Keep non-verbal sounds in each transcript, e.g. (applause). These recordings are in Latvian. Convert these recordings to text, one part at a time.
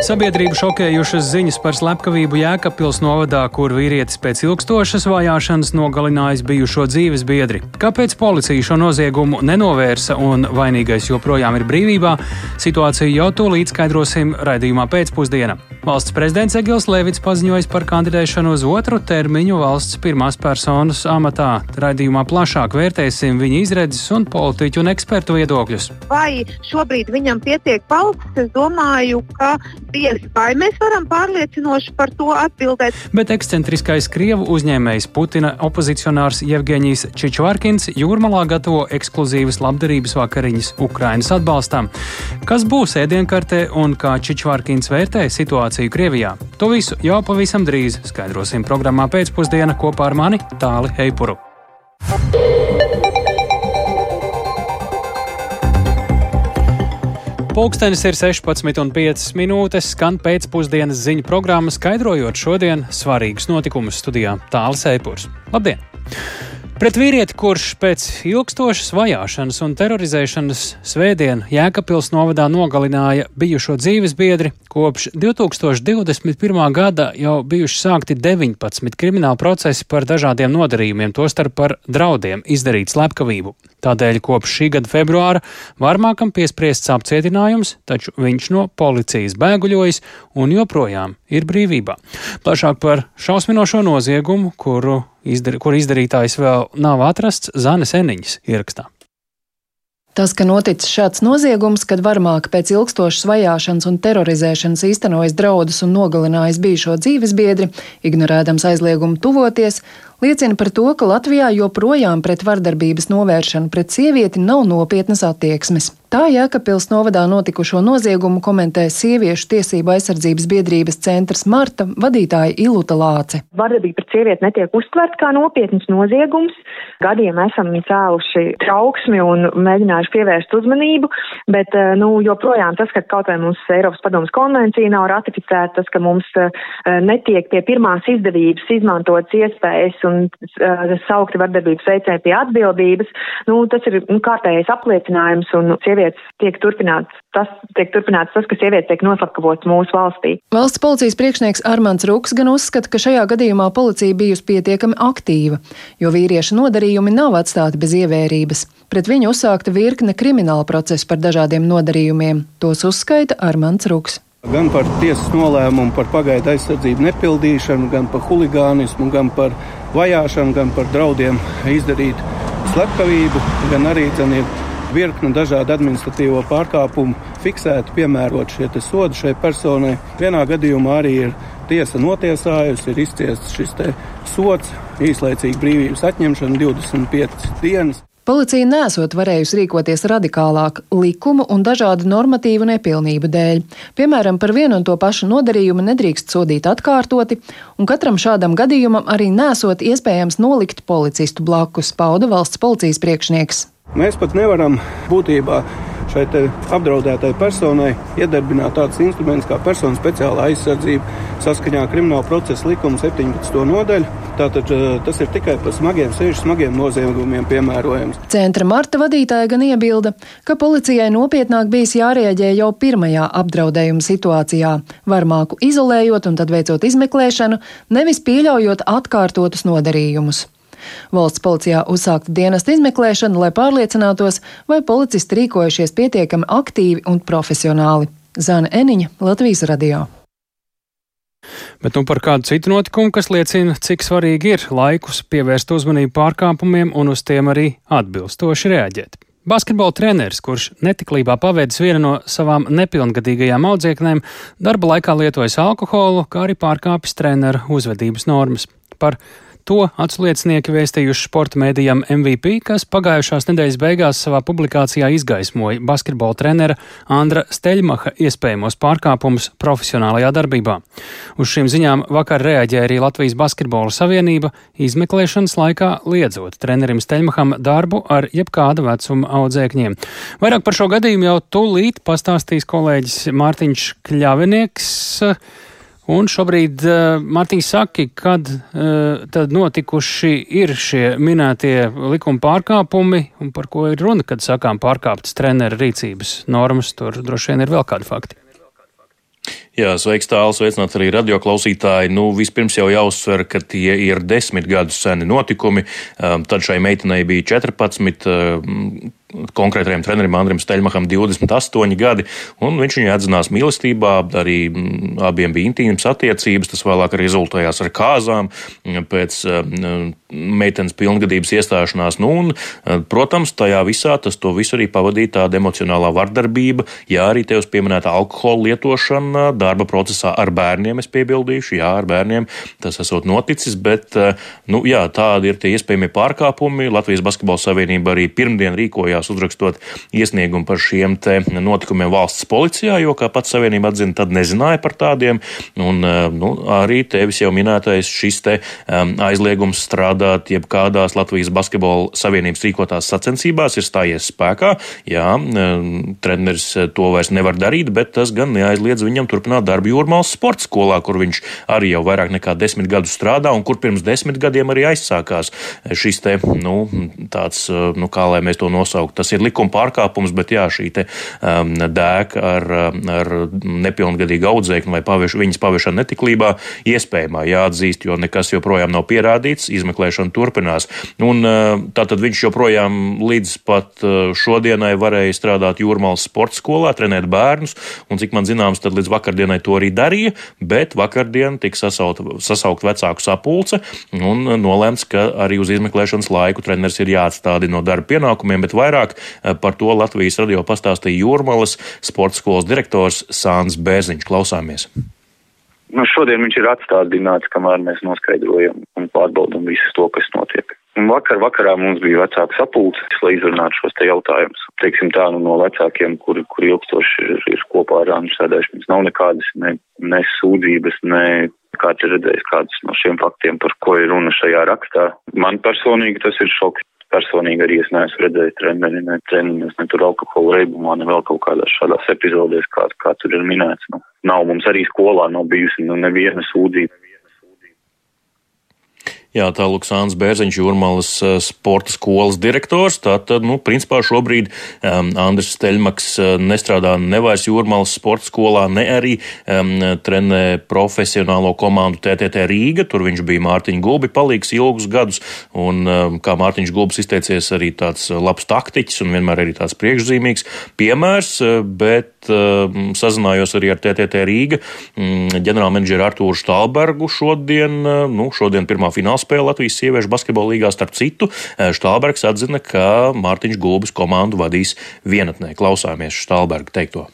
Sabiedrību šokējušas ziņas par slepkavību Jēkabpils novadā, kur vīrietis pēc ilgstošas vajāšanas nogalinājis bijušo dzīves biedri. Kāpēc policija šo noziegumu nenovērsa un vainīgais joprojām ir brīvībā, situāciju jau tūlīt skaidrosim raidījumā pēcpusdienā. Valsts prezidents Egils Levits paziņojis par kandidēšanu uz otru termiņu valsts pirmās personas amatā. Raidījumā plašāk vērtēsim viņa izredzes un politiķu un ekspertu viedokļus. Vai šobrīd viņam pietiek palks? Es domāju, ka diez vai mēs varam pārliecinoši par to atbildēt. Bet ekscentriskais Krievu uzņēmējs Putina opozicionārs Jevgeņijs Čičvārkins jūrmalā gatavo ekskluzīvas labdarības vakariņas Ukrainas atbalstam. Kas būs ēdienkartē un kā Čičvārkins vērtē situāciju Krievijā? To visu jau pavisam drīz skaidrosim programmā pēcpusdiena kopā ar mani Tāli Heipuru. Pūkstens ir 16,5 minūtes, skan pēcpusdienas ziņu programma, skaidrojot šodien svarīgus notikumus studijā Tāls Eipurs. Labdien! Pret vīrieti, kurš pēc ilgstošas vajāšanas un terorizēšanas svētdien Jēkabpils novadā nogalināja bijušo dzīves biedri, kopš 2021. gada jau bijuši sākti 19 krimināla procesi par dažādiem nodarījumiem, tostarp par draudiem izdarīt slepkavību. Tādēļ kopš šī gada februāra Varmākam piespriests apcietinājums, taču viņš no policijas bēguļojas un joprojām ir brīvībā. Plašāk par šausminošo noziegumu, kuru izdar, kur izdarītājs vēl nav atrasts, Zanes Eniņas ierakstā. Tas, ka noticis šāds noziegums, kad varmāka pēc ilgstošas vajāšanas un terorizēšanas īstenojas draudus un nogalinājis bijušo dzīvesbiedri, ignorēdams aizliegumu tuvoties, liecina par to, ka Latvijā joprojām pret vardarbības novēršanu pret sievieti nav nopietnas attieksmes. Tā Jēkabpils novadā notikušo noziegumu komentē sieviešu tiesību aizsardzības biedrības centrs Marta vadītāja Iluta Lāce. Vardarbība pret sievieti netiek uztverta kā nopietns noziegums. Gadiem esam cēluši trauksmi un mēģinājuši pievērst uzmanību, bet eh, nu, joprojām tas, ka kaut vai mums Eiropas padomas konvencija nav ratificēta, tas, ka mums eh, netiek pie pirmās izdevības izmantotas iespējas un uh, saukti vardarbības veicēji pie atbildības, nu, tas ir nu, kārtējais apliecinājums un sievietes tiek turpināts tas, tiek turpināts tas, ka sievietes tiek noslapkavotas mūsu valstī. Valsts policijas priekšnieks Armāns Rūks gan uzskata, ka šajā gadījumā policija bijusi pietiekami aktīva, jo vīrieša nodarījumi nav atstāti bez ievērības. Pret viņu uzsākta virkne krimināla procesa par dažādiem nodarījumiem. Tos uzskaita Armāns Rūks. Gan par tiesas nolēmumu par pagaidu aizsardzību nepildīšanu, gan par huligānismu, gan par vajāšanu, gan par draudiem izdarīt slepkavību, gan arī ir virkni dažādu administratīvo pārkāpumu fiksēti, piemērot šie sodi šai personai. Vienā gadījumā arī ir tiesa notiesājusi, ir izciests šis sots, īslaicīga brīvības atņemšana 25 dienas. Policija nesot varējusi rīkoties radikālāk likumu un dažādu normatīvu nepilnību dēļ. Piemēram, par vienu un to pašu nodarījumu nedrīkst sodīt atkārtoti, un katram šādam gadījumam arī nesot iespējams nolikt policistu blakus, pauda valsts policijas priekšnieks. Mēs pat nevaram būtībā šai apdraudētai personai iedarbināt tādus instrumentus kā personas speciāla aizsardzība saskaņā ar krimināla procesa likuma 17. nodaļu. Tātad eh, tas ir tikai par smagiem, sevišķi smagiem noziegumiem piemērojams. Centra Marta vadītāja gan iebilda, ka policijai nopietnāk bijis jārēģē jau pirmajā apdraudējuma situācijā, varmāku izolējot un tad veicot izmeklēšanu, nevis pieļaujot atkārtotus nodarījumus. Valsts policijā uzsākta dienesta izmeklēšana, lai pārliecinātos, vai policisti rīkojušies pietiekami aktīvi un profesionāli. Zana Eniņa, Latvijas radio. Bet nu par kādu citu notikumu, kas liecina, cik svarīgi ir laikus pievērst uzmanību pārkāpumiem un uz tiem arī atbilstoši reaģēt. Basketbola treneris, kurš netiklībā pavēdis vienu no savām nepilngadīgajām audzēknēm, darba laikā lietojis alkoholu, kā arī pārkāpis treneru uzvedības normas. Par To atsliecinieki vēstījuši sporta mēdījam MVP, kas pagājušās nedēļas beigās savā publikācijā izgaismoja basketbola trenera Andra Steļmaha iespējamos pārkāpumus profesionālajā darbībā. Uz šīm ziņām vakar reaģēja arī Latvijas Basketbola Savienība, izmeklēšanas laikā liedzot trenerim Steļmaham darbu ar jebkāda vecuma audzēkņiem. Vairāk par šo gadījumu jau tūlīt pastāstīs kolēģis Mārtiņš Kļavinieks. Un šobrīd, uh, Mārtiņš, saki, kad uh, tad notikuši ir šie minētie likuma pārkāpumi un par ko ir runa, kad sakām pārkāptas treneru rīcības normas, tur droši vien ir vēl kādi fakti. Jā, sveiks, tāls, sveicināts arī radioklausītāji. Nu, vispirms jau jāuzsver, ka tie ir desmit gadus seni notikumi. Um, tad šai meitenei bija 14 konkrētajam trenerim Andrim Steļmakam 28 gadi, un viņš viņu atzinās mīlestībā, arī mm, abiem bija intīmas attiecības, tas vēlāk arī rezultējās ar kāzām pēc mm, meitenes pilngadības iestāšanās. Nu, un, protams, tajā visā tas to visu arī pavadīja tāda emocionālā vardarbība, jā, arī tevis pieminēta alkohola lietošana darba procesā ar bērniem, es piebildīšu, jā, ar bērniem tas esot noticis, bet, nu, jā, tādi ir tie iespējamie pārkāpumi. Latvijas Basketbola Savienība arī pirmdien rīkojās beigās uzrakstot iesniegumu par šiem notikumiem valsts policijā, jo, kā pats Savienība atzina, tad nezināja par tādiem. Un, eh, nu, arī tevis jau minētais šis te um, aizliegums strādāt jebkādās Latvijas Basketbola Savienības rīkotās sacensībās ir stājies spēkā. Jā, um, treneris to vairs nevar darīt, bet tas gan neaizliedz viņam turpināt darbu Jūrmālas sporta skolā, kur viņš arī jau vairāk nekā desmit gadus strādā un kur pirms desmit gadiem arī aizsākās šis te, nu, tāds, nu, kā lai mēs to nosauktu, nosaukt. Tas ir likuma pārkāpums, bet jā, šī te, um, dēka ar, um, ar nepilngadīgu audzēkni vai paveš, viņas paviešana netiklībā iespējamā jāatzīst, jo nekas joprojām nav pierādīts, izmeklēšana turpinās. Un, uh, tātad viņš joprojām līdz pat uh, šodienai varēja strādāt Jūrmālas sporta skolā, trenēt bērnus, un cik man zināms, tad līdz vakardienai to arī darīja, bet vakardien tika sasaukt, sasaukt vecāku sapulce un nolēmts, ka arī uz izmeklēšanas laiku treneris ir jāatstādi no darba pienākumiem, bet vairāk Vairāk eh, par to Latvijas radio pastāstīja Jūrmalas sporta skolas direktors Sāns Bērziņš. Klausāmies! Nu, šodien viņš ir atstādināts, kamēr mēs noskaidrojam un pārbaudam visu to, kas notiek. Un vakar vakarā mums bija vecāka sapulces, lai izrunātu šos te jautājumus. Teiksim tā, nu, no vecākiem, kuri, kuri ilgstoši ir, ir kopā ar Ānu sēdēšanas, nav nekādas ne, ne sūdzības, ne kāds ir redzējis kādus no šiem faktiem, par ko ir runa šajā rakstā. Man personīgi tas ir šoks personīgi arī es neesmu redzējis treneri, ne treniņos, ne tur alkohola reibumā, ne vēl kaut kādās šādās epizodēs, kā, kā tur ir minēts. Nu, nav mums arī skolā nav bijusi nu, neviena sūdzība. Jā, tā Luksāns Bērziņš, Jūrmalas eh, sporta skolas direktors. Tātad, nu, principā šobrīd um, Andris Steļmaks uh, nestrādā ne vairs Jūrmalas sporta skolā, ne arī um, trenē profesionālo komandu TTT Rīga. Tur viņš bija Mārtiņa Gulbi palīgs ilgus gadus, un um, kā Mārtiņš Gulbis izteicies, arī tāds labs taktiķis un vienmēr arī tāds priekšzīmīgs piemērs, bet um, sazinājos arī ar TTT Rīga um, ģenerālmenedžeru Artūru Štālbergu šodien, uh, nu, šodien pirmā fināla finālspēle Latvijas sieviešu basketbola līgā. Starp citu, eh, Štālbergs atzina, ka Mārtiņš Gulbis komandu vadīs vienatnē. Klausāmies Štālberga teikto.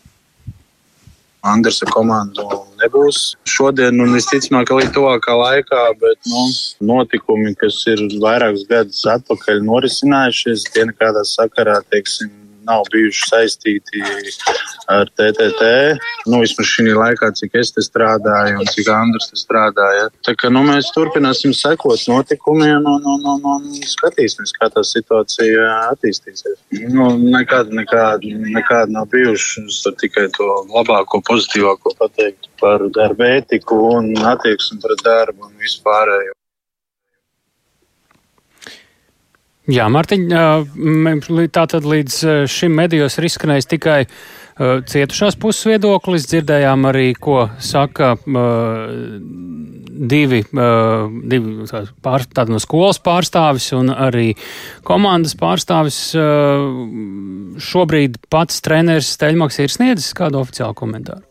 Andersa komandu nebūs šodien, un visticamāk, arī tuvākā laikā, bet nu, notikumi, kas ir vairākus gadus atpakaļ norisinājušies, tie nekādā sakarā, teiksim, nav bijuši saistīti ar TTT. Nu, vismaz šī laikā, cik es te strādāju un cik Andris te strādāja. Tā kā nu, mēs turpināsim sekot notikumiem un, un, un, un skatīsimies, kā tā situācija attīstīsies. Nu, nekad, nekad, nekad nav bijuši. Tikai to labāko, pozitīvāko pateikt par darba ētiku un attieksmi pret darbu un vispārējo. Jā, Mārtiņ, tātad līdz šim medijos ir izskanējis tikai cietušās puses viedoklis. Dzirdējām arī, ko saka divi, divi pār, no skolas pārstāvis un arī komandas pārstāvis. Šobrīd pats treneris Steļmaks ir sniedzis kādu oficiālu komentāru.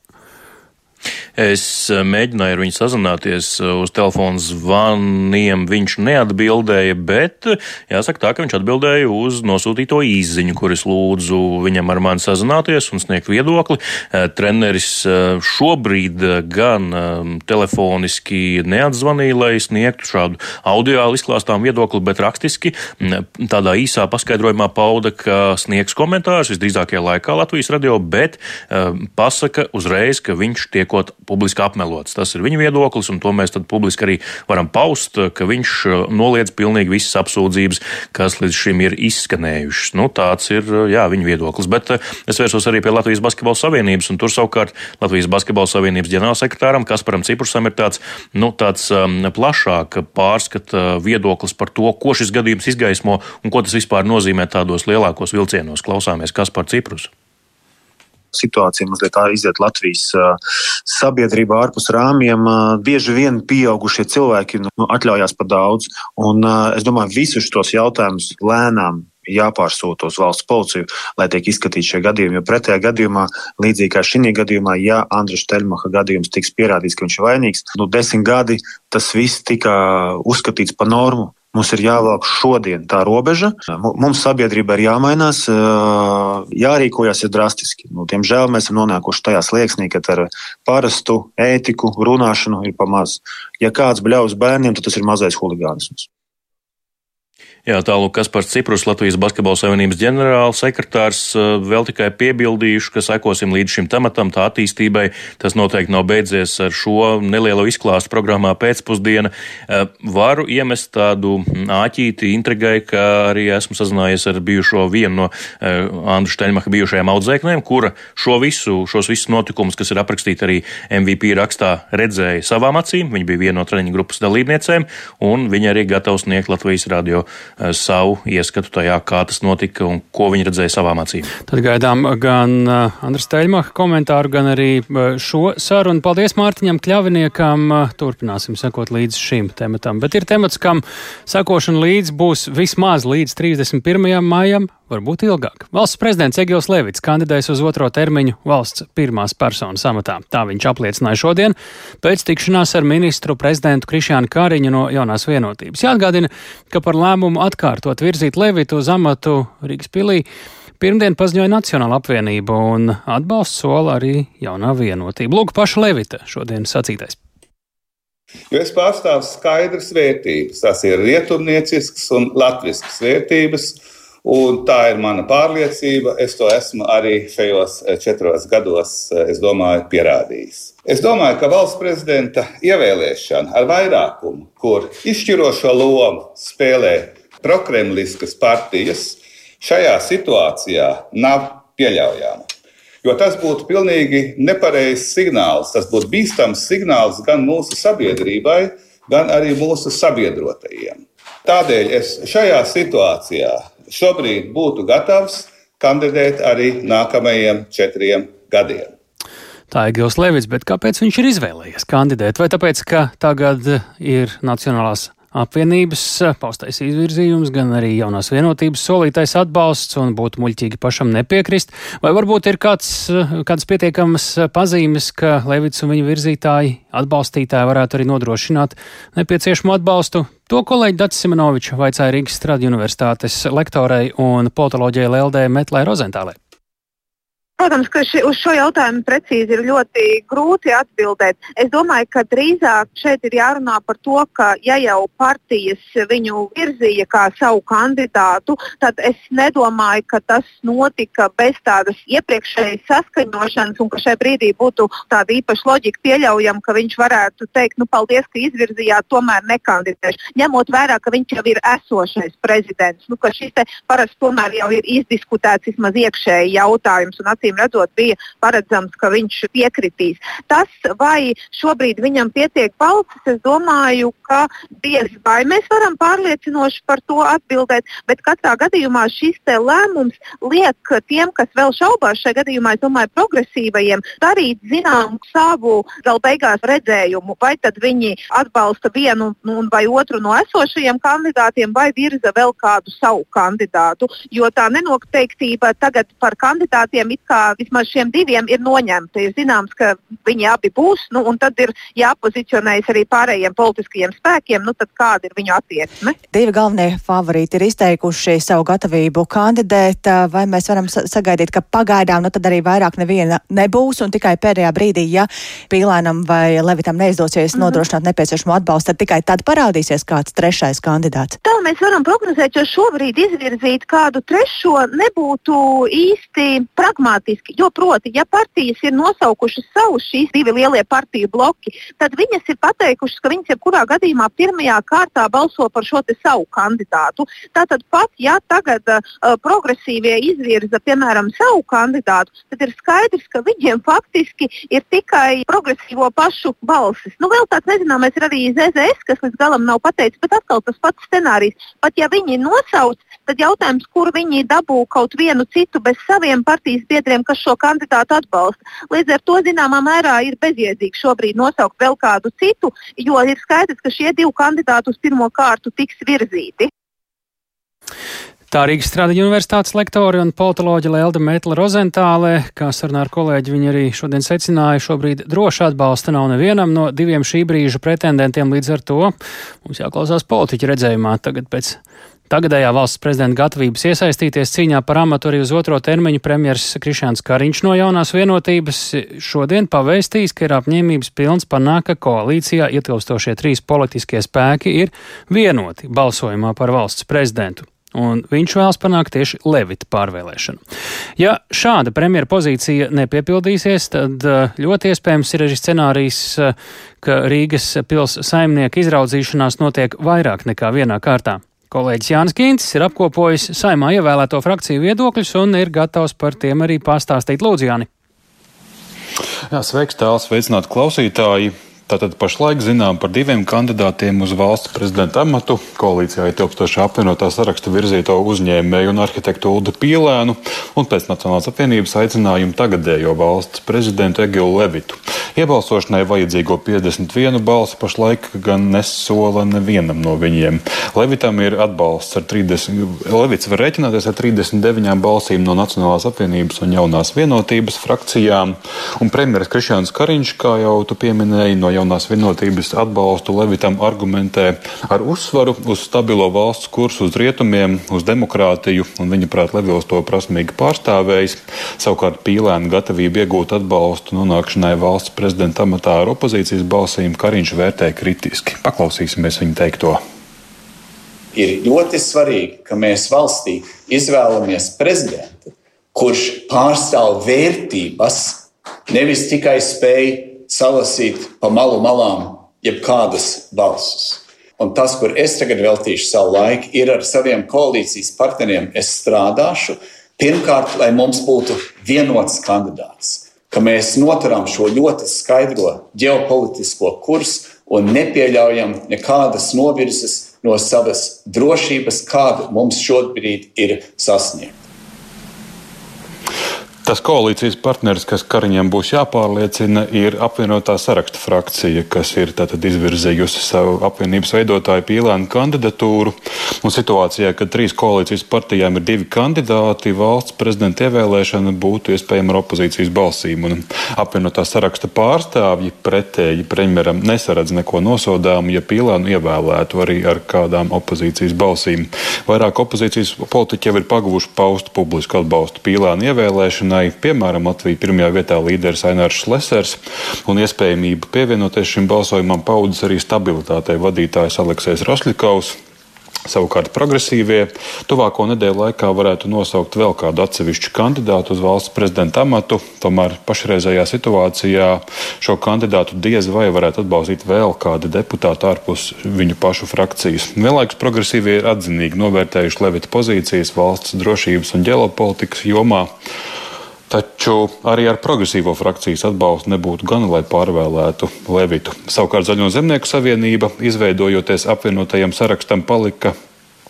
Es eh, mēģināju ar viņu sazināties eh, uz telefona zvaniem. Viņš neatbildēja, bet eh, jāsaka tā, ka viņš atbildēja uz nosūtīto īziņu, kur es lūdzu viņam ar mani sazināties un sniegt viedokli. Treneris šobrīd gan telefoniski neatzvanīja, lai sniegtu šādu audio izklāstām viedokli, bet rakstiski tādā īsā paskaidrojumā pauda, ka sniegs komentārus visdrīzākajā laikā Latvijas radio, bet pasaka uzreiz, ka viņš tiek sakot, publiski apmelots. Tas ir viņa viedoklis, un to mēs publiski arī varam paust, ka viņš uh, noliedz pilnīgi visas apsūdzības, kas līdz šim ir izskanējušas. Nu, tāds ir uh, jā, viņa viedoklis. Bet uh, es vērsos arī pie Latvijas Basketbola Savienības, un tur savukārt Latvijas Basketbola Savienības ģenerālsekretāram Kasparam Ciprusam ir tāds, nu, tāds um, plašāk pārskata viedoklis par to, ko šis gadījums izgaismo un ko tas vispār nozīmē tādos lielākos vilcienos. Klausāmies Kaspar Ciprus. Situācija mazliet iziet Latvijas sabiedrībā ārpus rāmjiem. Bieži vien pieaugušie cilvēki nu, atļaujās par daudz. Un es domāju, visus šos jautājumus lēnām jāpārsūta uz valsts policiju, lai tiek izskatīti šie gadījumi. Jo pretējā gadījumā, līdzīgi kā šī gadījumā, ja Andris Teļmaha gadījums tiks pierādīts, ka viņš ir vainīgs, nu desmit gadi tas viss tika uzskatīts par normu. Mums ir jāvelk šodien tā robeža. Mums sabiedrība ir jāmainās, jārīkojas ir drastiski. Nu, diemžēl mēs esam nonākuši tajā slieksnī, ka ar parastu ētiku runāšanu ir pamaz. Ja kāds bļaus bērniem, tad tas ir mazais huligānisms. Jā, tālāk Kaspars Ciprus, Latvijas Basketbola Savienības ģenerāls sekretārs, eh, vēl tikai piebildījuši, ka sekosim līdz šim tematam, tā attīstībai. Tas noteikti nav beidzies ar šo nelielo izklāstu programmā pēcpusdiena. Eh, varu iemest tādu āķīti intrigai, ka arī esmu sazinājies ar bijušo vienu no eh, Andru Šteļmacha bijušajām audzēknēm, kura šo visu, šos visus notikumus, kas ir aprakstīti arī MVP rakstā, redzēja savām acīm. Viņa bija viena no treniņu grupas dalībniecēm, un viņa arī gatava sniegt Latvijas radio savu ieskatu tajā, kā tas notika un ko viņi redzēja savām acīm. Tad gaidām gan eh, Andras Teļmaha komentāru, gan arī eh, šo sarunu. Paldies Mārtiņam Kļaviniekam. Turpināsim sekot līdz šim tematam. Bet ir temats, kam sekošana līdz būs vismaz līdz 31. maijam varbūt ilgāk. Valsts prezidents Egils Levits kandidēs uz otro termiņu valsts pirmās personas amatā. Tā viņš apliecināja šodien pēc tikšanās ar ministru prezidentu Krišānu Kāriņu no jaunās vienotības. Jāatgādina, ka par lēmumu atkārtot virzīt Levitu uz amatu Rīgas pilī. Pirmdien paziņoja Nacionāla apvienība un atbalsts sola arī jaunā vienotība. Lūk, paša Levita šodien sacītais. Jo es pārstāvu skaidras vērtības. Tas ir rietumniecisks un latvisks vērtības, Un tā ir mana pārliecība. Es to esmu arī šajos eh, četros gados, eh, es domāju, pierādījis. Es domāju, ka valsts prezidenta ievēlēšana ar vairākumu, kur izšķirošo lomu spēlē prokremliskas partijas, šajā situācijā nav pieļaujama. Jo tas būtu pilnīgi nepareizs signāls. Tas būtu bīstams signāls gan mūsu sabiedrībai, gan arī mūsu sabiedrotajiem. Tādēļ es šajā situācijā šobrīd būtu gatavs kandidēt arī nākamajiem četriem gadiem. Tā ir Gils Levits, bet kāpēc viņš ir izvēlējies kandidēt? Vai tāpēc, ka tagad ir Nacionālās apvienības paustais izvirzījums, gan arī jaunās vienotības solītais atbalsts, un būtu muļķīgi pašam nepiekrist. Vai varbūt ir kāds, kāds pietiekams pazīmes, ka Levits un viņa virzītāji, atbalstītāji varētu arī nodrošināt nepieciešamo atbalstu To kolēģi Dats Simonovičs vaicāja Rīgas Stradiņu universitātes lektorei un politoloģijai LD Metlai Rozentālei. Protams, ka ši, uz šo jautājumu precīzi ir ļoti grūti atbildēt. Es domāju, ka drīzāk šeit ir jārunā par to, ka ja jau partijas viņu virzīja kā savu kandidātu, tad es nedomāju, ka tas notika bez tādas iepriekšējas saskaņošanas un ka šai brīdī būtu tāda īpaša loģika pieļaujama, ka viņš varētu teikt, nu, paldies, ka izvirzījāt, tomēr nekandidēšu. Ņemot vērā, ka viņš jau ir esošais prezidents, nu, ka šis parasti tomēr jau ir izdiskutēts vismaz iekšēji jautājums acīm redzot, bija paredzams, ka viņš piekritīs. Tas, vai šobrīd viņam pietiek balsis, es domāju, ka diez vai mēs varam pārliecinoši par to atbildēt, bet katrā gadījumā šis lēmums liek tiem, kas vēl šaubās šajā gadījumā, es domāju, progresīvajiem, darīt zinām savu gal beigās redzējumu, vai tad viņi atbalsta vienu vai otru no esošajiem kandidātiem, vai virza vēl kādu savu kandidātu. Jo tā nenoteiktība tagad par kandidātiem it kā kā vismaz šiem diviem ir noņemta. Ir zināms, ka viņi abi būs, nu, un tad ir jāpozicionējas arī pārējiem politiskajiem spēkiem, nu, kāda ir viņu attieksme. Divi galvenie favorīti ir izteikuši savu gatavību kandidēt, vai mēs varam sagaidīt, ka pagaidām nu, arī vairāk neviena nebūs, un tikai pēdējā brīdī, ja Pīlēnam vai Levitam neizdosies mm -hmm. nodrošināt nepieciešamo atbalstu, tad tikai tad parādīsies kāds trešais kandidāts. Tā mēs varam prognozēt, jo šobrīd izvirzīt kādu trešo nebūtu īsti pragmātiski problemātiski. Jo, proti, ja partijas ir nosaukušas savus šīs divi lielie partiju bloki, tad viņas ir pateikušas, ka viņas jebkurā gadījumā pirmajā kārtā balso par šo savu kandidātu. Tātad pat, ja tagad uh, progresīvie izvirza, piemēram, savu kandidātu, tad ir skaidrs, ka viņiem faktiski ir tikai progresīvo pašu balsis. Nu, vēl tāds nezināmais ir arī ZZS, kas līdz galam nav pateicis, bet atkal tas pats scenārijs. Pat ja viņi nosauc tad jautājums, kur viņi dabū kaut vienu citu bez saviem partijas biedriem, kas šo kandidātu atbalsta. Līdz ar to zināmā mērā ir bezjēdzīgi šobrīd nosaukt vēl kādu citu, jo ir skaidrs, ka šie divi kandidāti uz pirmo kārtu tiks virzīti. Tā Rīgas Stradiņa universitātes lektore un politoloģa Lelda Mētla Rozentālē, kā sarunā ar kolēģi, viņa arī šodien secināja, šobrīd droši atbalsta nav nevienam no diviem šī brīža pretendentiem, līdz ar to mums jāklausās politiķa redzējumā tagad pēc tagadējā valsts prezidenta gatavības iesaistīties cīņā par amatu arī uz otro termiņu premjers Krišāns Kariņš no jaunās vienotības šodien pavēstījis, ka ir apņēmības pilns panākt, ka koalīcijā ietilstošie trīs politiskie spēki ir vienoti balsojumā par valsts prezidentu un viņš vēlas panākt tieši Levita pārvēlēšanu. Ja šāda premjera pozīcija nepiepildīsies, tad eh, ļoti iespējams ir arī scenārijs, eh, ka Rīgas pils saimnieka izraudzīšanās notiek vairāk nekā vienā kārtā. Kolēģis Jānis Kīncis ir apkopojis saimā ievēlēto frakciju viedokļus un ir gatavs par tiem arī pastāstīt Lūdzu, Jāni. Jā, sveiks, tāls, sveicināt klausītāji! Tātad pašlaik zinām par diviem kandidātiem uz valsts prezidenta amatu. Koalīcijā ietilpstoši apvienotā saraksta virzīto uzņēmēju un arhitektu Uldu Pīlēnu un pēc Nacionālās apvienības aicinājumu tagadējo valsts prezidentu Egilu Levitu. Iebalsošanai vajadzīgo 51 balsi pašlaik gan nesola nevienam no viņiem. Levitam ir atbalsts ar 30, Levits var rēķināties ar 39 balsīm no Nacionālās apvienības un jaunās vienotības frakcijām, un premjeras Krišāns Kariņš, kā jau tu pieminēji, no jaunās vienotības atbalstu Levitam argumentē ar uzsvaru uz stabilo valsts kursu uz rietumiem, uz demokrātiju, un viņa prāt Levils to prasmīgi pārstāvējis. Savukārt pīlēna gatavība iegūt atbalstu nonākšanai valsts prezidenta amatā ar opozīcijas balsīm Kariņš vērtē kritiski. Paklausīsimies viņa teikto. Ir ļoti svarīgi, ka mēs valstī izvēlamies prezidentu, kurš pārstāv vērtības, nevis tikai spēj salasīt pa malu malām jebkādas balsis. Un tas, kur es tagad veltīšu savu laiku, ir ar saviem koalīcijas partneriem. Es strādāšu pirmkārt, lai mums būtu vienots kandidāts, ka mēs noturam šo ļoti skaidro ģeopolitisko kursu un nepieļaujam nekādas novirzes no savas drošības, kāda mums šobrīd ir sasniegta. Tas koalīcijas partneris, kas Kariņam būs jāpārliecina, ir apvienotā saraksta frakcija, kas ir izvirzījusi savu apvienības veidotāju pīlēnu kandidatūru. Un situācijā, kad trīs koalīcijas partijām ir divi kandidāti, valsts prezidenta ievēlēšana būtu iespējama ar opozīcijas balsīm. Un apvienotā saraksta pārstāvji pretēji premjeram nesaredz neko nosodāmu, ja pīlēnu ievēlētu arī ar kādām opozīcijas balsīm. Vairāk opozīcijas politiķi jau ir paguvuši paust publisku atbalstu pīlēnu ievēlēšanai Ukrainai. Piemēram, Latvija pirmajā vietā līderis Ainārs Šlesers un iespējamību pievienoties šim balsojumam paudzes arī stabilitātei vadītājs Aleksējs Rosļikovs. Savukārt progresīvie tuvāko nedēļu laikā varētu nosaukt vēl kādu atsevišķu kandidātu uz valsts prezidenta amatu. Tomēr pašreizējā situācijā šo kandidātu diez vai varētu atbalstīt vēl kādi deputāti ārpus viņu pašu frakcijas. Vienlaikus progresīvie ir atzinīgi novērtējuši Levita pozīcijas valsts drošības un ģeopolitikas jomā. Taču arī ar progresīvo frakcijas atbalstu nebūtu gana, lai pārvēlētu Levitu. Savukārt Zaļo zemnieku savienība, izveidojoties apvienotajam sarakstam, palika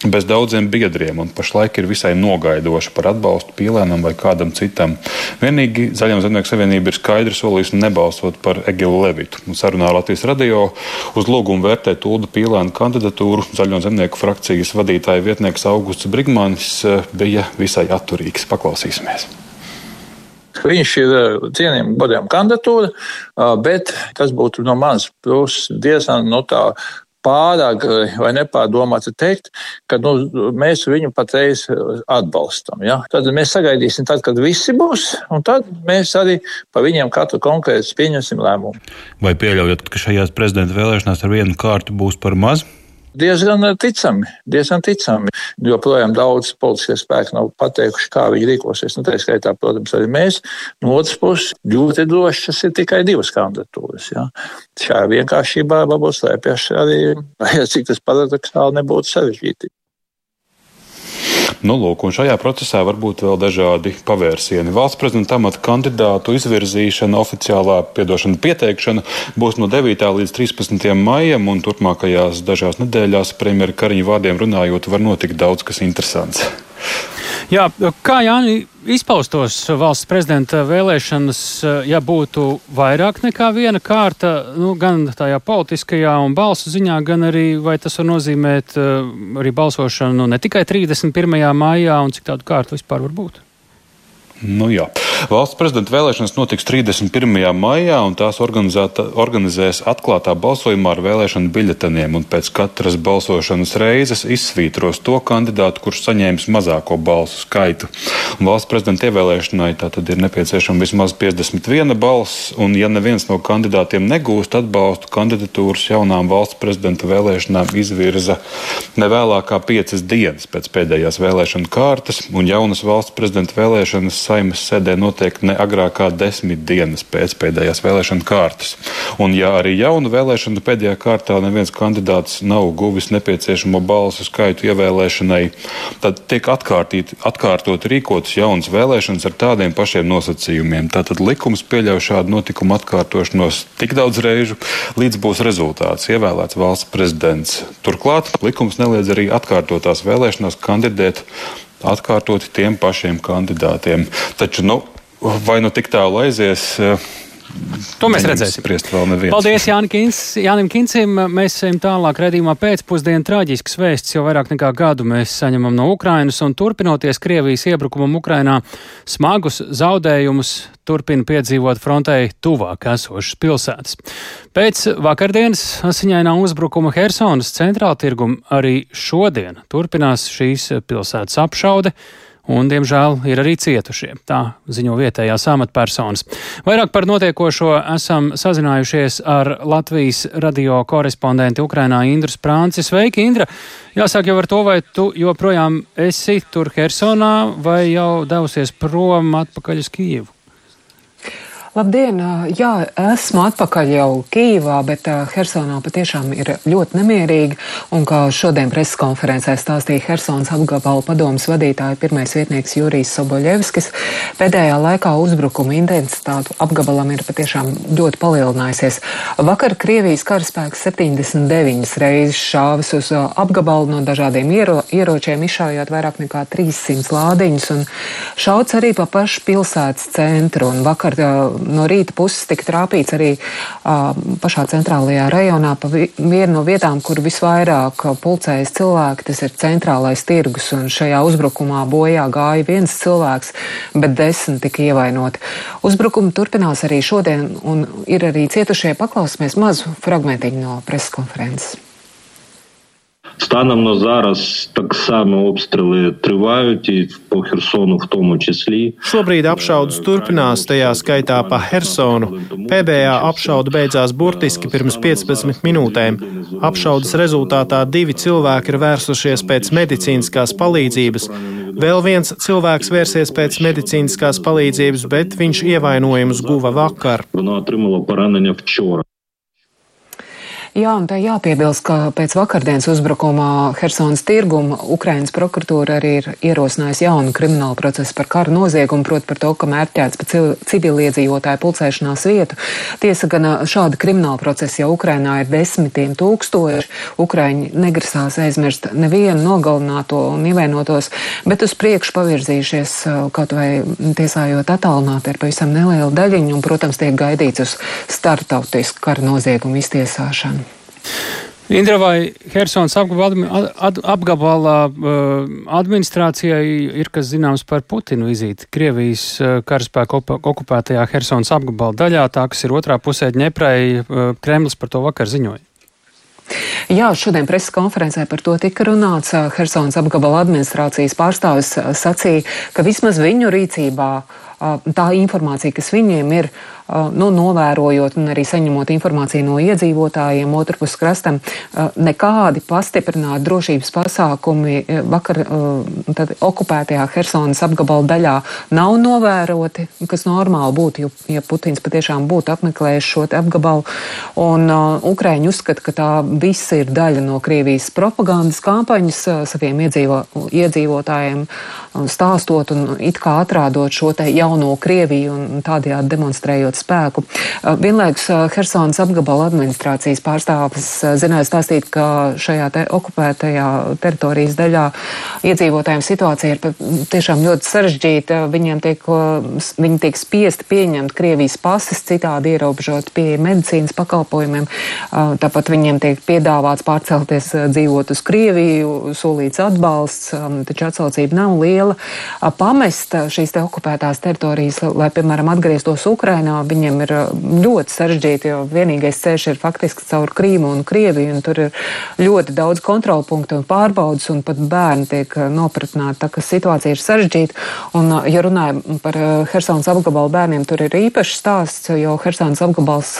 bez daudziem biedriem un pašlaik ir visai nogaidoša par atbalstu pīlēnam vai kādam citam. Vienīgi Zaļo zemnieku savienība ir skaidri solījusi nebalsot par Egilu Levitu. Sarunā Latvijas radio uz lūgumu vērtēt Ulda pīlēna kandidatūru Zaļo zemnieku frakcijas vadītāja vietnieks Augusts Brigmanis eh, bija visai atturīgs. Paklausīsimies! Viņš ir eh, cienījama godējuma kandidatūra, eh, bet tas būtu no manas puses diezgan nu, tā pārāk eh, vai nepārdomāti teikt, ka nu, mēs viņu patreiz atbalstam. Ja? Tad mēs sagaidīsim, tad, kad visi būs, un tad mēs arī par viņiem katru konkrēti pieņemsim lēmumu. Vai pieļaujat, ka šajās prezidenta vēlēšanās ar vienu kārtu būs par mazu? Diezgan ticami, diezgan ticami. Joprojām daudz politiskie spēki nav pateikuši, kā viņi rīkosies. Nu, tā skaitā, protams, arī mēs. No otras puses, ļoti droši tas ir tikai divas kandidatūras. Ja. Šajā vienkāršībā varbūt slēpjas arī, (laughs) cik tas paradoxāli nebūtu sarežģīti. Nu, lūk, un šajā procesā var būt vēl dažādi pavērsieni. Valsts prezidenta amata kandidātu izvirzīšana, oficiālā piedošana pieteikšana būs no 9. līdz 13. maijam, un turpmākajās dažās nedēļās premjera Kariņa vārdiem runājot, var notikt daudz kas interesants. Jā, kā Jāni izpaustos valsts prezidenta vēlēšanas, ja būtu vairāk nekā viena kārta, nu, gan tajā politiskajā un balsu ziņā, gan arī vai tas var nozīmēt arī balsošanu ne tikai 31. maijā un cik tādu kārtu vispār var būt? Nu, jā. Valsts prezidenta vēlēšanas notiks 31. maijā, un tās organizēs atklātā balsojumā ar vēlēšanu biļeteniem. Pēc katras balsošanas reizes izsvītros to kandidātu, kurš saņēmis mazāko balsu skaitu. Un valsts prezidenta ievēlēšanai tātad ir nepieciešama vismaz 51 balss, un ja neviens no kandidātiem negūst atbalstu, kandidatūras jaunām valsts prezidenta vēlēšanām izvirza nevēlākā piecas dienas pēc pēdējās vēlēšana kārtas, un jaunas valsts prezidenta vēlēšanas saimas sēdē notiek ne agrāk kā desmit dienas pēc pēdējās vēlēšana kārtas. Un, ja arī jaunu vēlēšanu pēdējā kārtā neviens kandidāts nav guvis nepieciešamo balsu skaitu ievēlēšanai, tad tiek atkārtot rīkotas jaunas vēlēšanas ar tādiem pašiem nosacījumiem. Tātad likums pieļauj šādu notikumu atkārtošanos tik daudz reižu, līdz būs rezultāts ievēlēts valsts prezidents. Turklāt likums neliedz arī atkārtotās vēlēšanās kandidēt atkārtoti tiem pašiem kandidātiem. Taču, nu, vai nu tik tālu aizies? To mēs redzēsim. Paldies Jānis Kins, Jānim Kincim. Mēs ejam tālāk redzījumā pēcpusdienu traģisks vēsts. Jau vairāk nekā gadu mēs saņemam no Ukrainas un turpinoties Krievijas iebrukumam Ukrainā smagus zaudējumus turpina piedzīvot frontei tuvāk esošas pilsētas. Pēc vakardienas asiņainā uzbrukuma Helsonas centrāla tirgum arī šodien turpinās šīs pilsētas apšaude un, diemžēl, ir arī cietušie. Tā ziņo vietējās amatpersonas. Vairāk par notiekošo esam sazinājušies ar Latvijas radio korespondentu Ukrainā Indru Sprānci. Sveiki, Indra! Jāsāk jau ar to, vai tu joprojām esi tur Hersonā vai jau devusies prom atpakaļ uz Kijivu? Labdien! Jā, esmu atpakaļ jau Kīvā, bet Hersonā patiešām ir ļoti nemierīgi. Un kā šodien preses konferencē stāstīja Hersons apgabala padomas vadītāja pirmais vietnieks Jurijs Soboļevskis, pēdējā laikā uzbrukuma intensitāte apgabalam ir patiešām ļoti palielinājusies. Vakar Krievijas karaspēks 79 reizes šāvis uz apgabalu no dažādiem iero, ieročiem, izšaujot vairāk nekā 300 lādiņus un šauts arī pa pašu pilsētas centru. Un vakar no rīta puses tika trāpīts arī pašā centrālajā rajonā pa vi vienu no vietām, kur visvairāk pulcējas cilvēki. Tas ir centrālais tirgus, un šajā uzbrukumā bojā gāja viens cilvēks, bet desmit tika ievainoti. Uzbrukumi turpinās arī šodien, un ir arī cietušie. Paklausīsimies mazu fragmentiņu no preskonferences. Станом на зараз так само обстріли тривають і по Херсону в тому числі. Šobrīd apšaudas turpinās, tajā skaitā pa Hersonu. Pēdējā apšauda beidzās burtiski pirms 15 minūtēm. Apšaudas rezultātā divi cilvēki ir vērsušies pēc medicīniskās palīdzības. Vēl viens cilvēks vērsies pēc medicīniskās palīdzības, bet viņš ievainojumus guva vakar. Вона отримала поранення вчора. Jā, un tā jāpiebilst, ka pēc vakardienas uzbrukumā Helsonas tirguma Ukrainas prokuratūra arī ir ierosinājusi jaunu kriminālu procesu par karu noziegumu, proti par to, ka mērķēts pa civiliedzīvotāju pulcēšanās vietu. Tiesa gan šāda krimināla procesa jau Ukrainā ir desmitiem tūkstoši. Ukraiņi negrasās aizmirst nevienu nogalināto un ievainotos, bet uz priekšu pavirzījušies kaut vai tiesājot attālināti ar pavisam nelielu daļiņu, un, protams, tiek gaidīts uz startautisku karu noziegumu iztiesāšanu. Indra vai Helsons apgabala, apgabala administrācijai ir kas zināms par Putinu vizīti Krievijas karaspēka okupētajā Helsons apgabala daļā, tā kas ir otrā pusē Ņeprai. Kremlis par to vakar ziņoja. Jā, šodien preses konferencē par to tika runāts. Helsons apgabala administrācijas pārstāvis sacīja, ka vismaz viņu rīcībā tā informācija, kas viņiem ir, nu, novērojot un arī saņemot informāciju no iedzīvotājiem otrpus krastam, nekādi pastiprināti drošības pasākumi vakar tad, okupētajā Hersonas apgabala daļā nav novēroti, kas normāli būtu, ja Putins patiešām būtu apmeklējis šo apgabalu. Un uh, Ukraiņi uzskata, ka tā viss ir daļa no Krievijas propagandas kampaņas uh, saviem iedzīvo, iedzīvotājiem stāstot un it kā atrādot šo te jauno Krieviju un tādējādi demonstrējot spēku. Vienlaikus Helsonas apgabala administrācijas pārstāvis zināja stāstīt, ka šajā te okupētajā teritorijas daļā iedzīvotājiem situācija ir tiešām ļoti sarežģīta. Viņiem tiek, viņi tiek spiesti pieņemt Krievijas pases, citādi ierobežot pie medicīnas pakalpojumiem. Tāpat viņiem tiek piedāvāts pārcelties dzīvot uz Krieviju, solīts atbalsts, taču atsaucība nav liela liela pamest šīs te okupētās teritorijas, lai, piemēram, atgrieztos Ukrainā, viņiem ir ļoti sarežģīti, jo vienīgais ceļš ir faktiski caur Krīmu un Krieviju, un tur ir ļoti daudz kontrolpunktu un pārbaudas, un pat bērni tiek nopratināti, tā ka situācija ir sarežģīta. Un, ja runājam par Hersons apgabalu bērniem, tur ir īpašs stāsts, jo Hersons apgabals,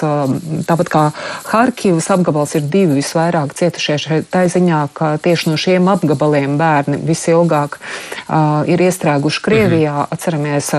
tāpat kā Harkivas apgabals, ir divi visvairāk cietušie šeit tā ziņā, ka tieši no šiem apgabaliem bērni visilgāk uh, ir iestrēguši Krievijā. Mm -hmm. Atceramies,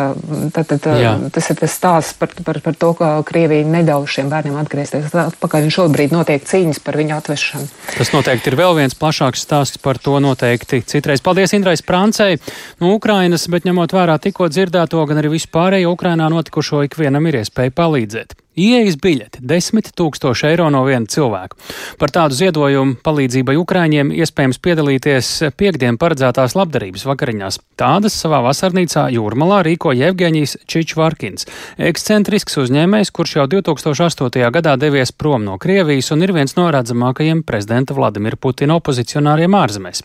tad, tad, Jā. tas ir tas stāsts par, par, par to, ka Krievija neļauj šiem bērniem atgriezties atpakaļ, un šobrīd notiek cīņas par viņu atvešanu. Tas noteikti ir vēl viens plašāks stāsts par to noteikti citreiz. Paldies Indrais Prancei no Ukrainas, bet ņemot vērā tikko dzirdēto, gan arī vispārējo Ukrainā notikušo, ikvienam ir iespēja palīdzēt. Ieejas biļete - 10 tūkstoši eiro no viena cilvēka. Par tādu ziedojumu palīdzībai Ukraiņiem iespējams piedalīties piekdien paredzētās labdarības vakariņās. Tādas savā vasarnīcā Jūrmalā rīko Jevgeņijs Čičvarkins, ekscentrisks uzņēmējs, kurš jau 2008. gadā devies prom no Krievijas un ir viens no redzamākajiem prezidenta Vladimira Putina opozicionāriem ārzemēs.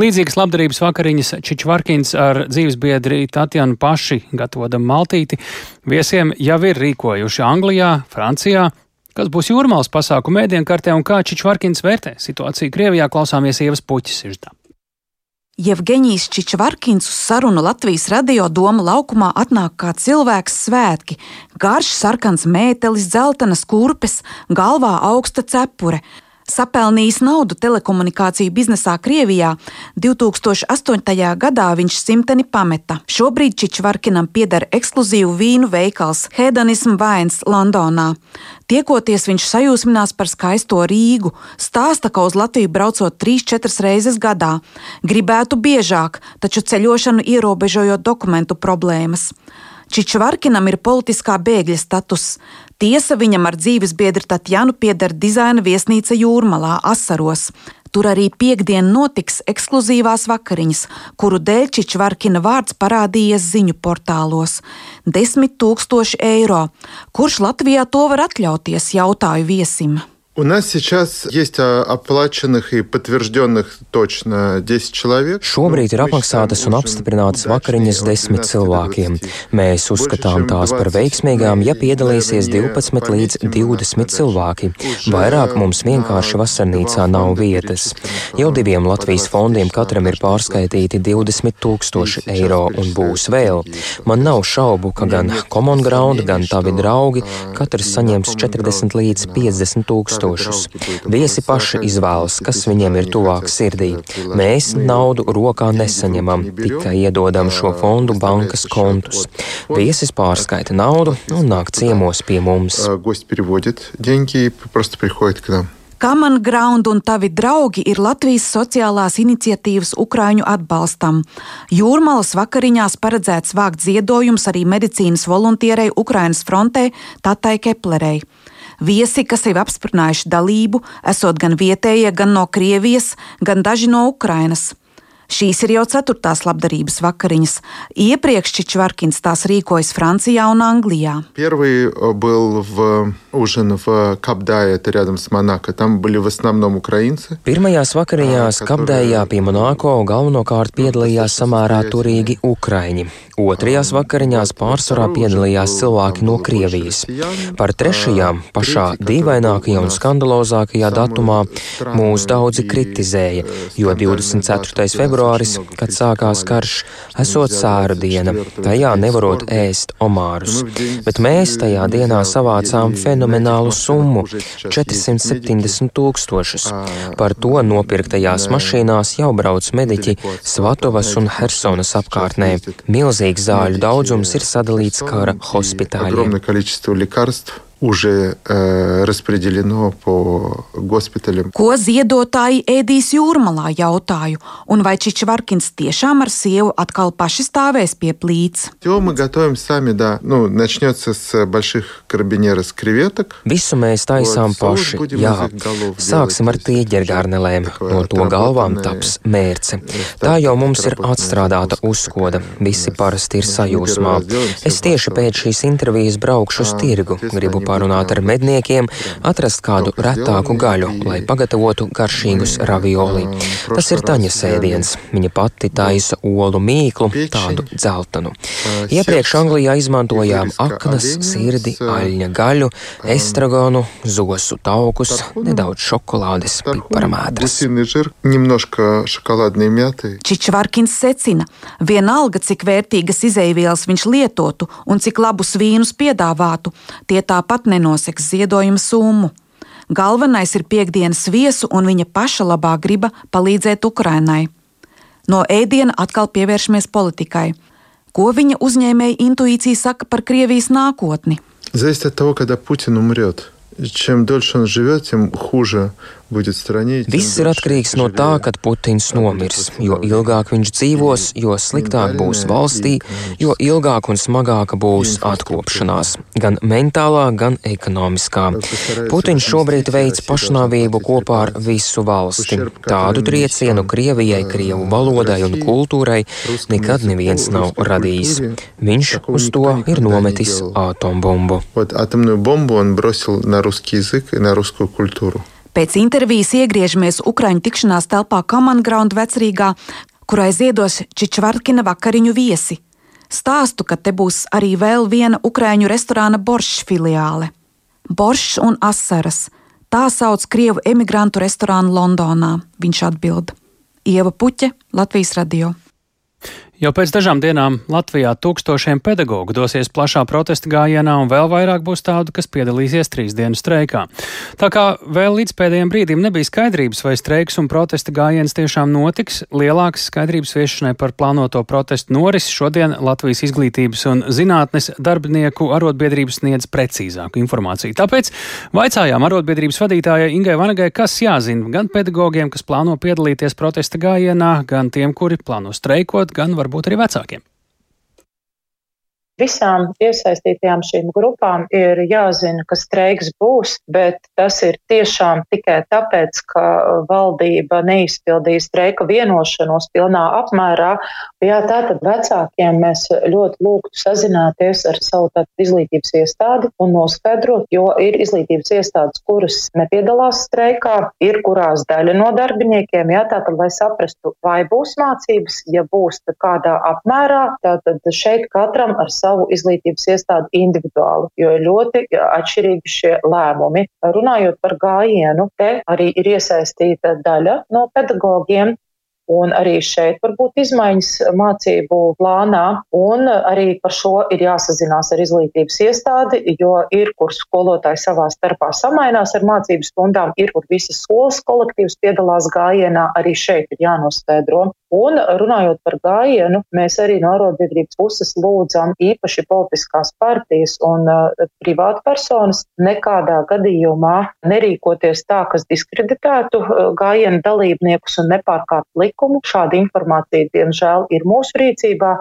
Līdzīgas labdarības vakariņas Čičvarkins ar dzīvesbiedri Tatjanu paši gatavojam maltīti viesiem jau ir rīkojuši Anglijā. Itālijā, Francijā. Kas būs jūrmālas pasākumu mēdienkartē un kā Čičvarkins vērtē situāciju Krievijā, klausāmies Ievas puķis siždā. Jevgeņijs Čičvarkins uz sarunu Latvijas radio doma laukumā atnāk kā cilvēks svētki. Garš sarkans mētelis, dzeltenas kurpes, galvā augsta cepure. Sapelnījis naudu telekomunikāciju biznesā Krievijā, 2008. gadā viņš simteni pameta. Šobrīd Čičvarkinam pieder ekskluzīvu vīnu veikals Hedonism Vines Londonā. Tiekoties viņš sajūsminās par skaisto Rīgu, stāsta, ka uz Latviju braucot 3-4 reizes gadā. Gribētu biežāk, taču ceļošanu ierobežojot dokumentu problēmas. Čičvarkinam ir politiskā bēgļa status. Tiesa viņam ar dzīves biedru Tatjanu pieder dizaina viesnīca Jūrmalā, Asaros. Tur arī piekdien notiks ekskluzīvās vakariņas, kuru dēļ Čičvarkina vārds parādījies ziņu portālos. Desmit tūkstoši eiro. Kurš Latvijā to var atļauties, jautāju viesim. У нас сейчас есть оплаченных и подтвержденных точно 10 человек. Šobrīd ir apmaksātas un apstiprinātas vakariņas desmit cilvēkiem. Mēs uzskatām tās par veiksmīgām, ja piedalīsies 12 līdz 20 cilvēki. Vairāk mums vienkārši vasarnīcā nav vietas. Jau diviem Latvijas fondiem katram ir pārskaitīti 20 tūkstoši eiro un būs vēl. Man nav šaubu, ka gan Common Ground, gan tavi draugi katrs saņems 40 līdz 50 tūkstoši tūkstošus. Viesi paši izvēlas, kas viņiem ir tuvāk sirdī. Mēs naudu rokā nesaņemam, tikai iedodam šo fondu bankas kontus. Viesis pārskaita naudu un nāk ciemos pie mums. Common Ground un tavi draugi ir Latvijas sociālās iniciatīvas Ukrāņu atbalstam. Jūrmalas vakariņās paredzēts vākt ziedojums arī medicīnas volontierei Ukrainas frontē Tatai Keplerei. Viesi, kas jau apsprinājuši dalību, esot gan vietējie, gan no Krievijas, gan daži no Ukrainas. Šīs ir jau ceturtās labdarības vakariņas. Iepriekš Čičvarkins tās rīkojas Francijā un Anglijā. Первый был в ужин в Кабдае, это рядом с Монако. Там были в основном украинцы. Pirmajās vakariņās Kabdējā pie Monako galvenokārt piedalījās samērā turīgi ukraiņi. Otrajās vakariņās pārsvarā piedalījās cilvēki no Krievijas. Par trešajām, pašā dīvainākajā un skandalozākajā datumā mūs daudzi kritizēja, jo 24. februārī februāris, kad sākās karš, esot sēru diena, tajā nevarot ēst omārus. Bet mēs tajā dienā savācām fenomenālu summu - 470 tūkstošus. Par to nopirktajās mašīnās jau brauc mediķi Svatovas un Hersonas apkārtnē. Milzīgs zāļu daudzums ir sadalīts kara hospitāļiem уже э, распределено по госпиталям. Ko ziedotāji ēdīs jūrmalā jautāju, un vai Čičvarkins tiešām ar sievu atkal paši stāvēs pie plīts? Все мы готовим сами, да. Ну, начнется с больших карабинеров креветок. Visu mēs taisām paši, jā. Sāksim ar tīģergārnelēm, no to galvām taps mērce. Tā jau mums ir atstrādāta uzkoda, visi parasti ir sajūsmā. Es tieši pēc šīs intervijas braukšu uz tirgu, gribu parunāt ar medniekiem, atrast kādu retāku gaļu, lai pagatavotu garšīgus ravioli. Tas ir taņa sēdiens. Viņa pati taisa olu mīklu, tādu dzeltenu. Iepriekš Anglijā izmantojām aknas, sirdi, aļņa gaļu, estragonu, zosu taukus, nedaudz šokolādes, piparamētras. Čičvarkins secina, vienalga, cik vērtīgas izeivielas viņš lietotu un cik labus vīnus piedāvātu, tie tāpat nenoseks ziedojuma summu. Galvenais ir piekdienas viesu un viņa paša labā griba palīdzēt Ukrainai. No ēdiena atkal pievēršamies politikai. Ko viņa uzņēmēja intuīcija saka par Krievijas nākotni? Зависит от того, когда Путин умрет. Чем дольше он живет, тем хуже Viss ir atkarīgs no tā, kad Putins nomirs. Jo ilgāk viņš dzīvos, jo sliktāk būs valstī, jo ilgāk un smagāka būs atkopšanās. Gan mentālā, gan ekonomiskā. Putins šobrīd veic pašnāvību kopā ar visu valsti. Tādu triecienu Krievijai, Krievu valodai un kultūrai nekad neviens nav radījis. Viņš uz to ir nometis atombumbu. Атомную бомбу он бросил на русский язык и на русскую культуру. Pēc intervijas iegriežamies Ukraiņu tikšanās telpā Kamangraund vecrīgā, kurai ziedos Čičvarkina vakariņu viesi. Stāstu, ka te būs arī vēl viena Ukrāņu restorāna boršs filiāle. Boršs un asaras - tā sauc Krievu emigrantu restorānu Londonā, viņš atbild. Ieva Puķe, Latvijas radio. Jau pēc dažām dienām Latvijā tūkstošiem pedagoģu dosies plašā protesta gājienā, un vēl vairāk būs tādu, kas piedalīsies trīs dienu streikā. Tā kā vēl līdz pēdējiem brīdim nebija skaidrības, vai streiks un protesta gājiens tiešām notiks, lielākas skaidrības viešanai par plānoto protestu norisi šodien Latvijas izglītības un zinātnes darbinieku arotbiedrības sniedz precīzāku informāciju. Tāpēc vaicājām arotbiedrības vadītājai Ingai Vanagai, kas jāzina gan pedagogiem, kas plāno piedalīties protesta gājienā, gan tiem, kuri plāno streikot, gan varbūt varbūt arī vecākiem. Visām iesaistītajām šīm grupām ir jāzina, ka streiks būs, bet tas ir tiešām tikai tāpēc, ka valdība neizpildīja streika vienošanos pilnā apmērā. Jā, tātad vecākiem mēs ļoti lūgtu sazināties ar savu izglītības iestādi un noskaidrot, jo ir izglītības iestādes, kuras nepiedalās streikā, ir kurās daļa no darbiniekiem, jā, tātad, lai saprastu, vai būs mācības, ja būs, tad kādā apmērā, tātad šeit katram ar savu izglītības iestādi individuāli, jo ir ļoti atšķirīgi šie lēmumi. Runājot par gājienu, te arī ir iesaistīta daļa no pedagogiem, Un arī šeit var būt izmaiņas mācību plānā, un arī par šo ir jāsazinās ar izglītības iestādi, jo ir, kur skolotāji savā starpā samainās ar mācību stundām, ir, kur visas skolas kolektīvs piedalās gājienā, arī šeit ir jānoskaidro. Un runājot par gājienu, mēs arī no arotbiedrības puses lūdzam īpaši politiskās partijas un uh, privātpersonas nekādā gadījumā nerīkoties tā, kas diskreditētu uh, gājienu dalībniekus un nepārkāpt likumu. Šāda informācija, diemžēl, ir mūsu rīcībā,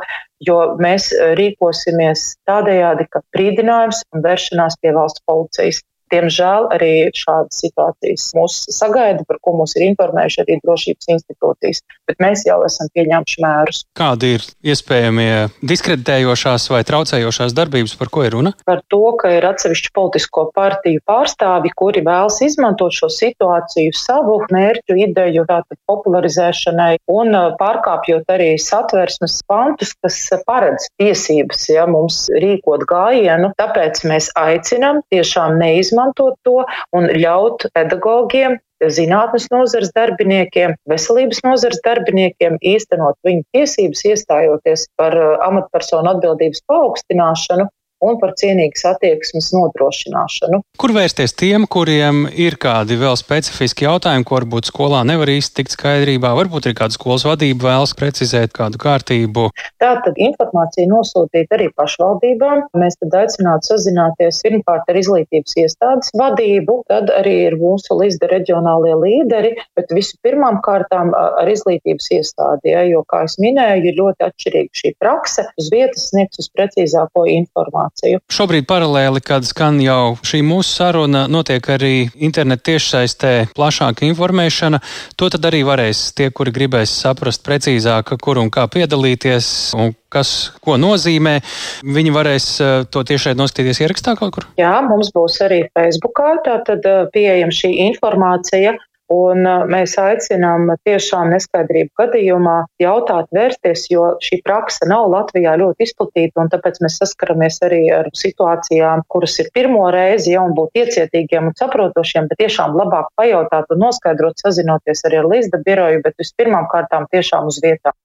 jo mēs uh, rīkosimies tādējādi, ka brīdinājums un vēršanās pie valsts policijas Diemžēl arī šādas situācijas mūs sagaida, par ko mūs ir informējuši arī drošības institūcijas, bet mēs jau esam pieņēmuši mērus. Kādi ir iespējamie diskreditējošās vai traucējošās darbības, par ko ir runa? Par to, ka ir atsevišķi politisko partiju pārstāvi, kuri vēlas izmantot šo situāciju savu mērķu ideju, tātad popularizēšanai un uh, pārkāpjot arī satversmes pantus, kas paredz tiesības, ja mums rīkot gājienu. Tāpēc mēs aicinam tiešām neizmantot izmantot to un ļaut pedagogiem zinātnes nozares darbiniekiem, veselības nozares darbiniekiem īstenot viņu tiesības, iestājoties par amatpersonu atbildības paaugstināšanu un par cienīgas attieksmes nodrošināšanu. Kur vērsties tiem, kuriem ir kādi vēl specifiski jautājumi, ko varbūt skolā nevar īsti tikt skaidrībā, varbūt ir kāda skolas vadība vēlas precizēt kādu kārtību? Tātad informāciju nosūtīt arī pašvaldībām. Mēs tad aicinātu sazināties pirmkārt ar izglītības iestādes vadību, tad arī ir mūsu līdzde reģionālie līderi, bet visu pirmām kārtām ar izglītības iestādi, ja, jo, kā es minēju, ir ļoti atšķirīga šī prakse. Uz vietas sniegs uz precīzāko informāciju informāciju. Šobrīd paralēli, kad skan jau šī mūsu saruna, notiek arī interneta tiešsaistē plašāka informēšana. To tad arī varēs tie, kuri gribēs saprast precīzāk, kur un kā piedalīties un kas ko nozīmē. Viņi varēs eh, to tiešai noskatīties ierakstā kaut kur? Jā, mums būs arī Facebookā, tātad eh, pieejama šī informācija. Un mēs aicinām tiešām neskaidrību gadījumā jautāt, vērsties, jo šī praksa nav Latvijā ļoti izplatīta, un tāpēc mēs saskaramies arī ar situācijām, kuras ir pirmo reizi, ja un būt iecietīgiem un saprotošiem, bet tiešām labāk pajautāt un noskaidrot, sazinoties arī ar līdzda biroju, bet vispirmām kārtām tiešām uz vietām.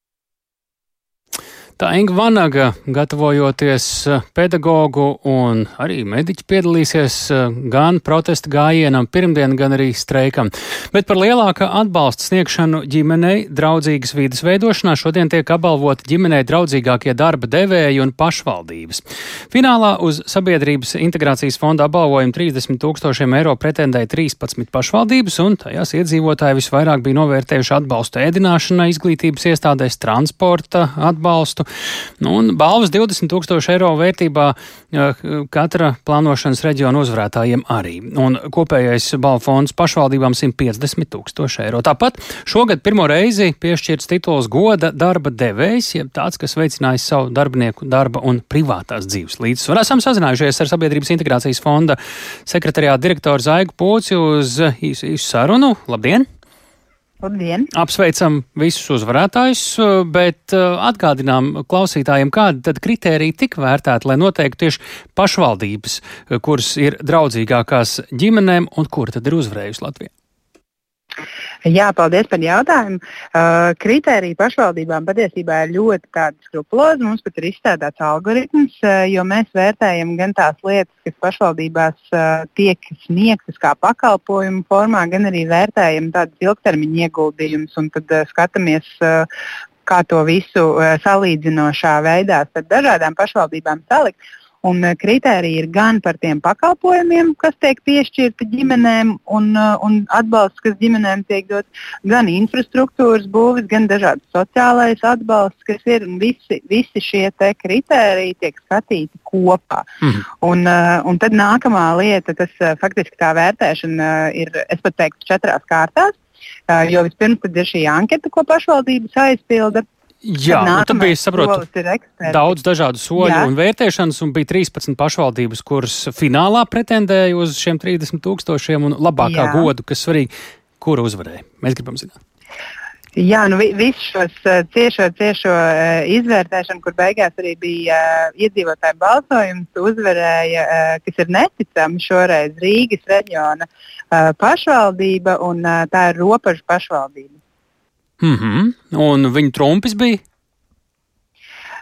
Tā Inga Vanaga, gatavojoties eh, pedagogu un arī mediķi piedalīsies eh, gan protesta gājienam pirmdien, gan arī streikam. Bet par lielāka atbalsta sniegšanu ģimenei draudzīgas vīdes veidošanā šodien tiek apbalvoti ģimenei draudzīgākie darba devēji un pašvaldības. Finālā uz sabiedrības integrācijas fonda apbalvojumu 30 tūkstošiem eiro pretendēja 13 pašvaldības, un tajās iedzīvotāji visvairāk bija novērtējuši atbalstu ēdināšanai, izglītības iestādēs, transporta atbalstu Nu, un balvas 20 tūkstoši eiro vērtībā katra plānošanas reģiona uzvarētājiem arī. Un kopējais balvu fonds pašvaldībām 150 tūkstoši eiro. Tāpat šogad pirmo reizi piešķirts tituls goda darba devējs, jeb tāds, kas veicinājis savu darbinieku darba un privātās dzīves līdzsvaru. Esam sazinājušies ar Sabiedrības integrācijas fonda sekretariāta direktoru Zaigu Pūci uz īsu sarunu. Labdien! Labdien! Apsveicam visus uzvarētājus, bet uh, atgādinām klausītājiem, kāda tad kritērija tika vērtēta, lai noteiktu tieši pašvaldības, kuras ir draudzīgākās ģimenēm un kur tad ir uzvarējusi Latvija. Jā, paldies par jautājumu. Uh, kritērija pašvaldībām patiesībā ir ļoti skrupulozi. Mums pat ir izstrādāts algoritms, uh, jo mēs vērtējam gan tās lietas, kas pašvaldībās uh, tiek sniegtas kā pakalpojumu formā, gan arī vērtējam tādus ilgtermiņa ieguldījumus un tad uh, skatāmies. Uh, Kā to visu uh, salīdzinošā veidā starp dažādām pašvaldībām salikt. Un eh, kritērija ir gan par tiem pakalpojumiem, kas tiek piešķirti ģimenēm, un, eh, un atbalsts, kas ģimenēm tiek dots, gan infrastruktūras būvis, gan dažāds sociālais atbalsts, kas ir. Visi, visi šie kritēriji tiek skatīti kopā. Mm. Un, eh, un tad nākamā lieta, tas faktiski tā vērtēšana ir, es pat teiktu, četrās kārtās. Jo vispirms ir šī anketa, ko pašvaldības aizpilda. Jā, nu, tad bija saprotu, daudz dažādu soļu Jā. un vērtēšanas, un bija 13 pašvaldības, kuras finālā pretendēja uz šiem 30 tūkstošiem un labākā Jā. godu, kas svarīgi, kura uzvarēja. Mēs gribam zināt. Jā, nu vi, visu šos uh, ciešo, ciešo uh, izvērtēšanu, kur beigās arī bija uh, iedzīvotāju balsojums, uzvarēja, kas ir neticami šoreiz Rīgas reģiona pašvaldība, un tā ir robežu pašvaldība. Mm -hmm. Un viņa trumpis bija?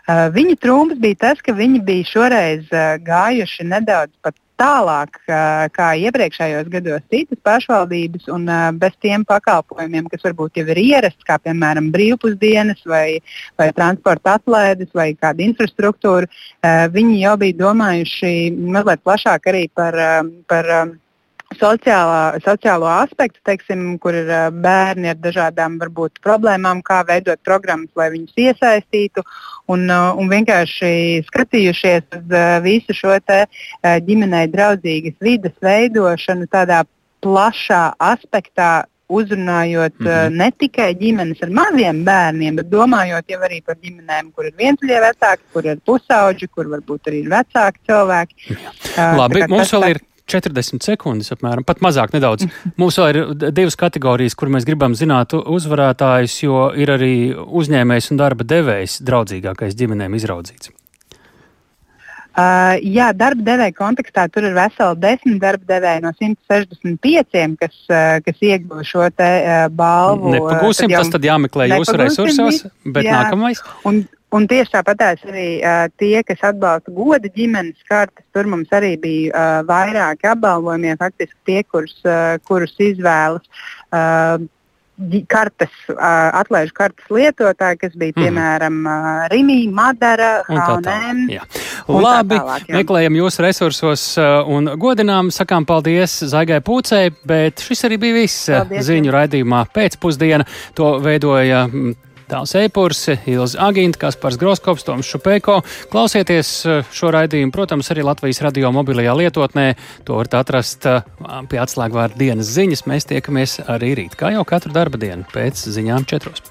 Uh, viņa trumps bija tas, ka viņi bija šoreiz uh, gājuši nedaudz pat tālāk uh, kā iepriekšējos gados citas pašvaldības, un uh, bez tiem pakalpojumiem, kas varbūt jau ir ierasts, kā piemēram brīvpusdienas vai, vai transporta atlaides vai kāda infrastruktūra, uh, viņi jau bija domājuši mazliet plašāk arī par, uh, par uh, sociālā, sociālo aspektu, teiksim, kur ir bērni ar dažādām varbūt, problēmām, kā veidot programmas, lai viņus iesaistītu. Un, un vienkārši skatījušies uz visu šo ģimenei draudzīgas vidas veidošanu tādā plašā aspektā, uzrunājot mm -hmm. ne tikai ģimenes ar maziem bērniem, bet domājot jau arī par ģimenēm, kur ir vientuļie vecāki, kur ir pusauģi, kur varbūt arī ir vecāki cilvēki. Labi, mums vēl ir 40 sekundes, apmēram, pat mazāk nedaudz. (laughs) Mums vēl ir divas kategorijas, kur mēs gribam zināt uzvarētājus, jo ir arī uzņēmējs un darba devējs draudzīgākais ģimenēm izraudzīts. Uh, jā, darba devēja kontekstā tur ir veseli desmit darba devēji no 165, kas, uh, kas ieguva šo te, uh, balvu. Nepagūsim, tad jau, tas tad jāmeklē jūsu resursos, bet jā. nākamais. Un, Un tieši tāpat arī uh, tie, kas atbalsta goda ģimenes kartes, tur mums arī bija uh, vairāki apbalvojumi. Faktiski tie, kurus, uh, kurus izvēlas uh, kartes, atlaižu kartes lietotāji, kas bija mhm. piemēram mm. Rīgā, Madara, Haunēm. Labi, tālāk, meklējam jūsu resursos un godinām, sakām paldies Zaigai Pūcei, bet šis arī bija viss paldies, ziņu raidījumā pēcpusdiena. To veidoja Tāls Eipurs, Ilza Agīnta, Kaspars Groskops, Toms Šupēko. Klausieties šo raidījumu, protams, arī Latvijas radio mobilajā lietotnē. To varat atrast pie atslēgvārda dienas ziņas. Mēs tiekamies arī rīt, kā jau katru darba dienu pēc ziņām četros.